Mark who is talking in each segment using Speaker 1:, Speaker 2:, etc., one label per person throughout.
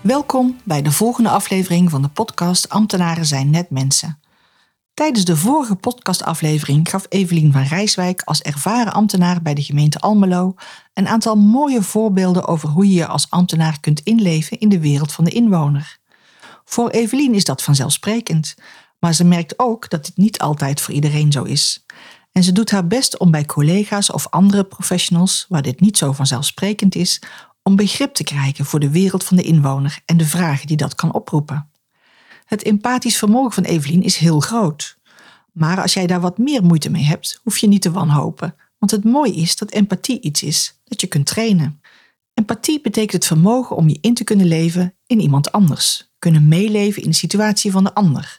Speaker 1: Welkom bij de volgende aflevering van de podcast Ambtenaren zijn net mensen. Tijdens de vorige podcastaflevering gaf Evelien van Rijswijk als ervaren ambtenaar bij de gemeente Almelo een aantal mooie voorbeelden over hoe je je als ambtenaar kunt inleven in de wereld van de inwoner. Voor Evelien is dat vanzelfsprekend, maar ze merkt ook dat dit niet altijd voor iedereen zo is. En ze doet haar best om bij collega's of andere professionals, waar dit niet zo vanzelfsprekend is, om begrip te krijgen voor de wereld van de inwoner en de vragen die dat kan oproepen. Het empathisch vermogen van Evelien is heel groot. Maar als jij daar wat meer moeite mee hebt, hoef je niet te wanhopen. Want het mooie is dat empathie iets is dat je kunt trainen. Empathie betekent het vermogen om je in te kunnen leven in iemand anders, kunnen meeleven in de situatie van de ander.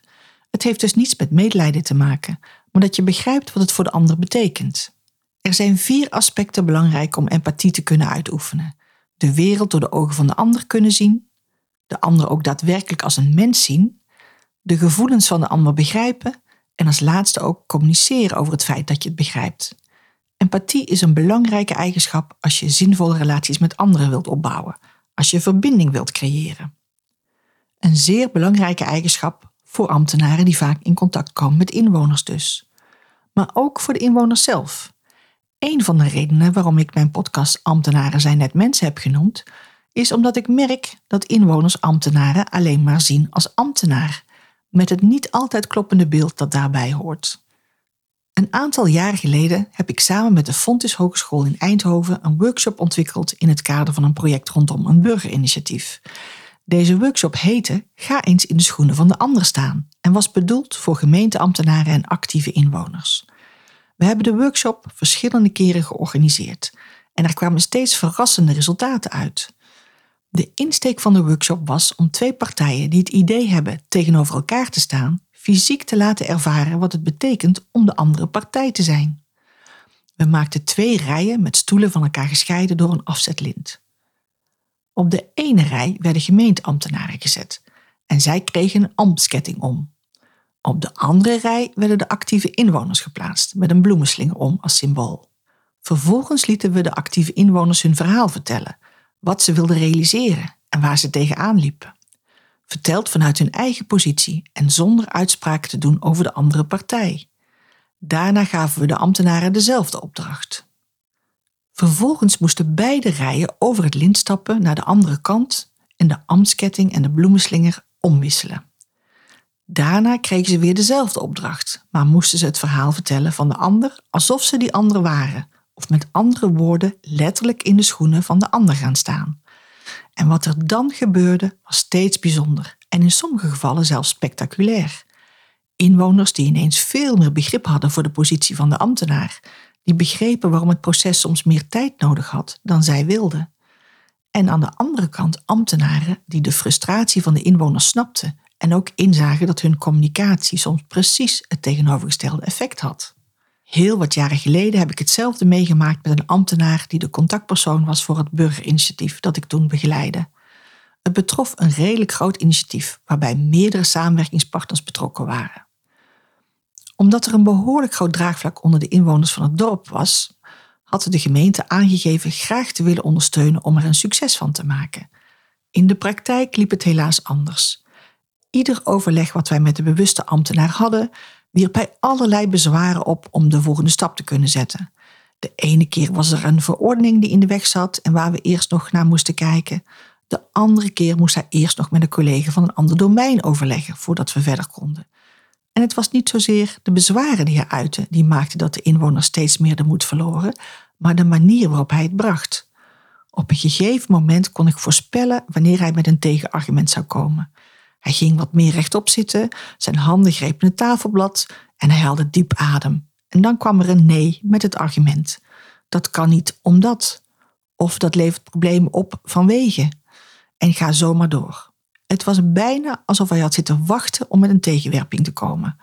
Speaker 1: Het heeft dus niets met medelijden te maken, maar dat je begrijpt wat het voor de ander betekent. Er zijn vier aspecten belangrijk om empathie te kunnen uitoefenen de wereld door de ogen van de ander kunnen zien, de ander ook daadwerkelijk als een mens zien, de gevoelens van de ander begrijpen en als laatste ook communiceren over het feit dat je het begrijpt. Empathie is een belangrijke eigenschap als je zinvolle relaties met anderen wilt opbouwen, als je verbinding wilt creëren. Een zeer belangrijke eigenschap voor ambtenaren die vaak in contact komen met inwoners dus. Maar ook voor de inwoners zelf. Een van de redenen waarom ik mijn podcast Ambtenaren zijn net mensen heb genoemd, is omdat ik merk dat inwoners ambtenaren alleen maar zien als ambtenaar, met het niet altijd kloppende beeld dat daarbij hoort. Een aantal jaren geleden heb ik samen met de Fontis Hogeschool in Eindhoven een workshop ontwikkeld in het kader van een project rondom een burgerinitiatief. Deze workshop heette Ga eens in de schoenen van de ander staan en was bedoeld voor gemeenteambtenaren en actieve inwoners. We hebben de workshop verschillende keren georganiseerd en er kwamen steeds verrassende resultaten uit. De insteek van de workshop was om twee partijen die het idee hebben tegenover elkaar te staan, fysiek te laten ervaren wat het betekent om de andere partij te zijn. We maakten twee rijen met stoelen van elkaar gescheiden door een afzetlint. Op de ene rij werden gemeenteambtenaren gezet en zij kregen een ambtsketting om. Op de andere rij werden de actieve inwoners geplaatst met een bloemenslinger om als symbool. Vervolgens lieten we de actieve inwoners hun verhaal vertellen, wat ze wilden realiseren en waar ze tegenaan liepen. Verteld vanuit hun eigen positie en zonder uitspraken te doen over de andere partij. Daarna gaven we de ambtenaren dezelfde opdracht. Vervolgens moesten beide rijen over het lint stappen naar de andere kant en de ambtsketting en de bloemenslinger omwisselen. Daarna kregen ze weer dezelfde opdracht, maar moesten ze het verhaal vertellen van de ander alsof ze die ander waren, of met andere woorden letterlijk in de schoenen van de ander gaan staan. En wat er dan gebeurde was steeds bijzonder en in sommige gevallen zelfs spectaculair. Inwoners die ineens veel meer begrip hadden voor de positie van de ambtenaar, die begrepen waarom het proces soms meer tijd nodig had dan zij wilden. En aan de andere kant ambtenaren die de frustratie van de inwoners snapten en ook inzagen dat hun communicatie soms precies het tegenovergestelde effect had. Heel wat jaren geleden heb ik hetzelfde meegemaakt met een ambtenaar die de contactpersoon was voor het burgerinitiatief dat ik toen begeleidde. Het betrof een redelijk groot initiatief waarbij meerdere samenwerkingspartners betrokken waren. Omdat er een behoorlijk groot draagvlak onder de inwoners van het dorp was, had de gemeente aangegeven graag te willen ondersteunen om er een succes van te maken. In de praktijk liep het helaas anders. Ieder overleg wat wij met de bewuste ambtenaar hadden, wierp hij allerlei bezwaren op om de volgende stap te kunnen zetten. De ene keer was er een verordening die in de weg zat en waar we eerst nog naar moesten kijken. De andere keer moest hij eerst nog met een collega van een ander domein overleggen voordat we verder konden. En het was niet zozeer de bezwaren die hij uitte die maakten dat de inwoners steeds meer de moed verloren, maar de manier waarop hij het bracht. Op een gegeven moment kon ik voorspellen wanneer hij met een tegenargument zou komen. Hij ging wat meer rechtop zitten, zijn handen grepen het tafelblad En hij haalde diep adem. En dan kwam er een nee met het argument. Dat kan niet omdat. Of dat levert problemen op vanwege. En ga zomaar door. Het was bijna alsof hij had zitten wachten om met een tegenwerping te komen.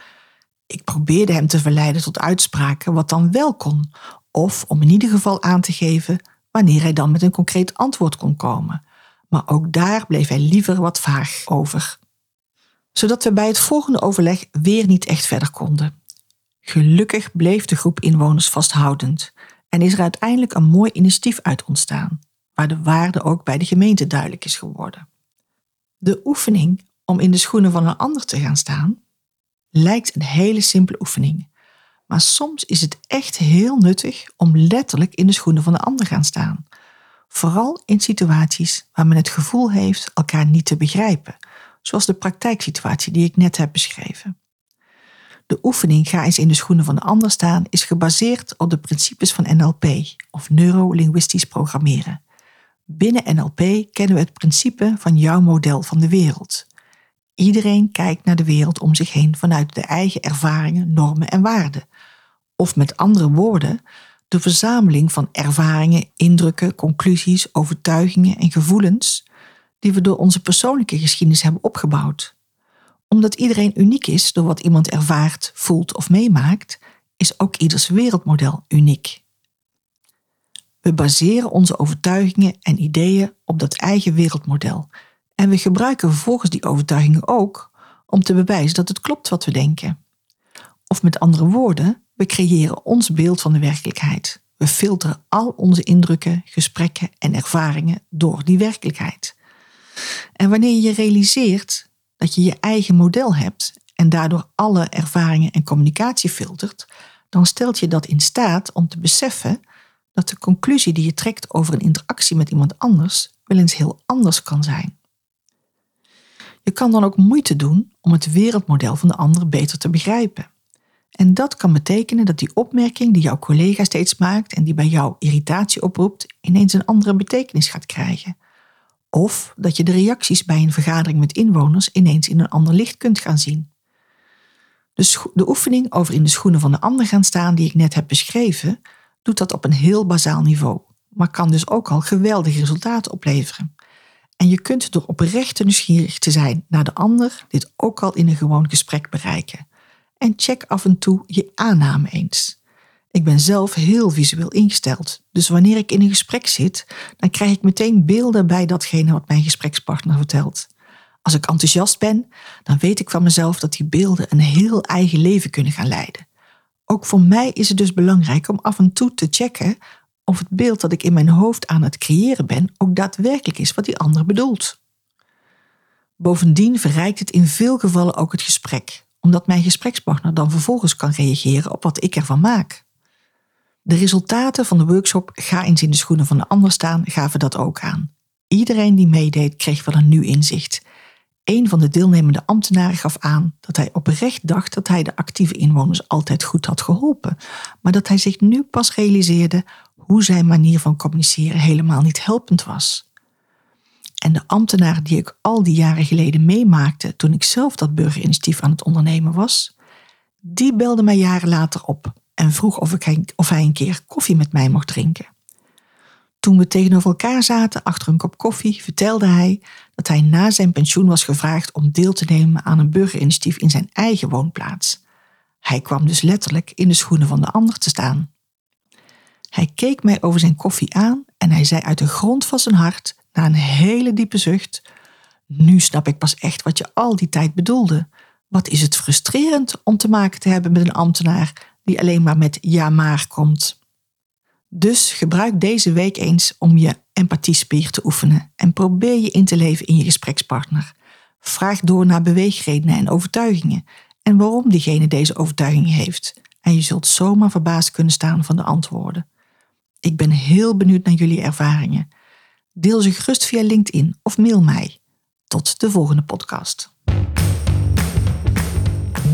Speaker 1: Ik probeerde hem te verleiden tot uitspraken wat dan wel kon, of om in ieder geval aan te geven wanneer hij dan met een concreet antwoord kon komen. Maar ook daar bleef hij liever wat vaag over. Zodat we bij het volgende overleg weer niet echt verder konden. Gelukkig bleef de groep inwoners vasthoudend en is er uiteindelijk een mooi initiatief uit ontstaan, waar de waarde ook bij de gemeente duidelijk is geworden. De oefening om in de schoenen van een ander te gaan staan lijkt een hele simpele oefening, maar soms is het echt heel nuttig om letterlijk in de schoenen van de ander gaan staan. Vooral in situaties waar men het gevoel heeft elkaar niet te begrijpen, zoals de praktijksituatie die ik net heb beschreven. De oefening Ga eens in de schoenen van de ander staan is gebaseerd op de principes van NLP, of neurolinguistisch programmeren. Binnen NLP kennen we het principe van jouw model van de wereld. Iedereen kijkt naar de wereld om zich heen vanuit de eigen ervaringen, normen en waarden. Of met andere woorden, de verzameling van ervaringen, indrukken, conclusies, overtuigingen en gevoelens die we door onze persoonlijke geschiedenis hebben opgebouwd. Omdat iedereen uniek is door wat iemand ervaart, voelt of meemaakt, is ook ieders wereldmodel uniek. We baseren onze overtuigingen en ideeën op dat eigen wereldmodel en we gebruiken vervolgens die overtuigingen ook om te bewijzen dat het klopt wat we denken. Of met andere woorden, we creëren ons beeld van de werkelijkheid. We filteren al onze indrukken, gesprekken en ervaringen door die werkelijkheid. En wanneer je realiseert dat je je eigen model hebt en daardoor alle ervaringen en communicatie filtert, dan stelt je dat in staat om te beseffen dat de conclusie die je trekt over een interactie met iemand anders wel eens heel anders kan zijn. Je kan dan ook moeite doen om het wereldmodel van de ander beter te begrijpen. En dat kan betekenen dat die opmerking die jouw collega steeds maakt en die bij jou irritatie oproept, ineens een andere betekenis gaat krijgen. Of dat je de reacties bij een vergadering met inwoners ineens in een ander licht kunt gaan zien. De, de oefening over in de schoenen van de ander gaan staan die ik net heb beschreven, doet dat op een heel bazaal niveau, maar kan dus ook al geweldige resultaten opleveren. En je kunt door oprecht nieuwsgierig te zijn naar de ander dit ook al in een gewoon gesprek bereiken. En check af en toe je aanname eens. Ik ben zelf heel visueel ingesteld, dus wanneer ik in een gesprek zit, dan krijg ik meteen beelden bij datgene wat mijn gesprekspartner vertelt. Als ik enthousiast ben, dan weet ik van mezelf dat die beelden een heel eigen leven kunnen gaan leiden. Ook voor mij is het dus belangrijk om af en toe te checken of het beeld dat ik in mijn hoofd aan het creëren ben ook daadwerkelijk is wat die ander bedoelt. Bovendien verrijkt het in veel gevallen ook het gesprek, omdat mijn gesprekspartner dan vervolgens kan reageren op wat ik ervan maak. De resultaten van de workshop Ga eens in de schoenen van de ander staan gaven dat ook aan. Iedereen die meedeed kreeg wel een nieuw inzicht. Een van de deelnemende ambtenaren gaf aan dat hij oprecht dacht dat hij de actieve inwoners altijd goed had geholpen, maar dat hij zich nu pas realiseerde hoe zijn manier van communiceren helemaal niet helpend was. En de ambtenaar die ik al die jaren geleden meemaakte toen ik zelf dat burgerinitiatief aan het ondernemen was, die belde mij jaren later op en vroeg of, ik, of hij een keer koffie met mij mocht drinken. Toen we tegenover elkaar zaten achter een kop koffie, vertelde hij dat hij na zijn pensioen was gevraagd om deel te nemen aan een burgerinitiatief in zijn eigen woonplaats. Hij kwam dus letterlijk in de schoenen van de ander te staan. Hij keek mij over zijn koffie aan en hij zei uit de grond van zijn hart, na een hele diepe zucht: Nu snap ik pas echt wat je al die tijd bedoelde. Wat is het frustrerend om te maken te hebben met een ambtenaar die alleen maar met ja maar komt. Dus gebruik deze week eens om je empathiespier te oefenen en probeer je in te leven in je gesprekspartner. Vraag door naar beweegredenen en overtuigingen en waarom diegene deze overtuiging heeft. En je zult zomaar verbaasd kunnen staan van de antwoorden. Ik ben heel benieuwd naar jullie ervaringen. Deel ze gerust via LinkedIn of mail mij. Tot de volgende podcast.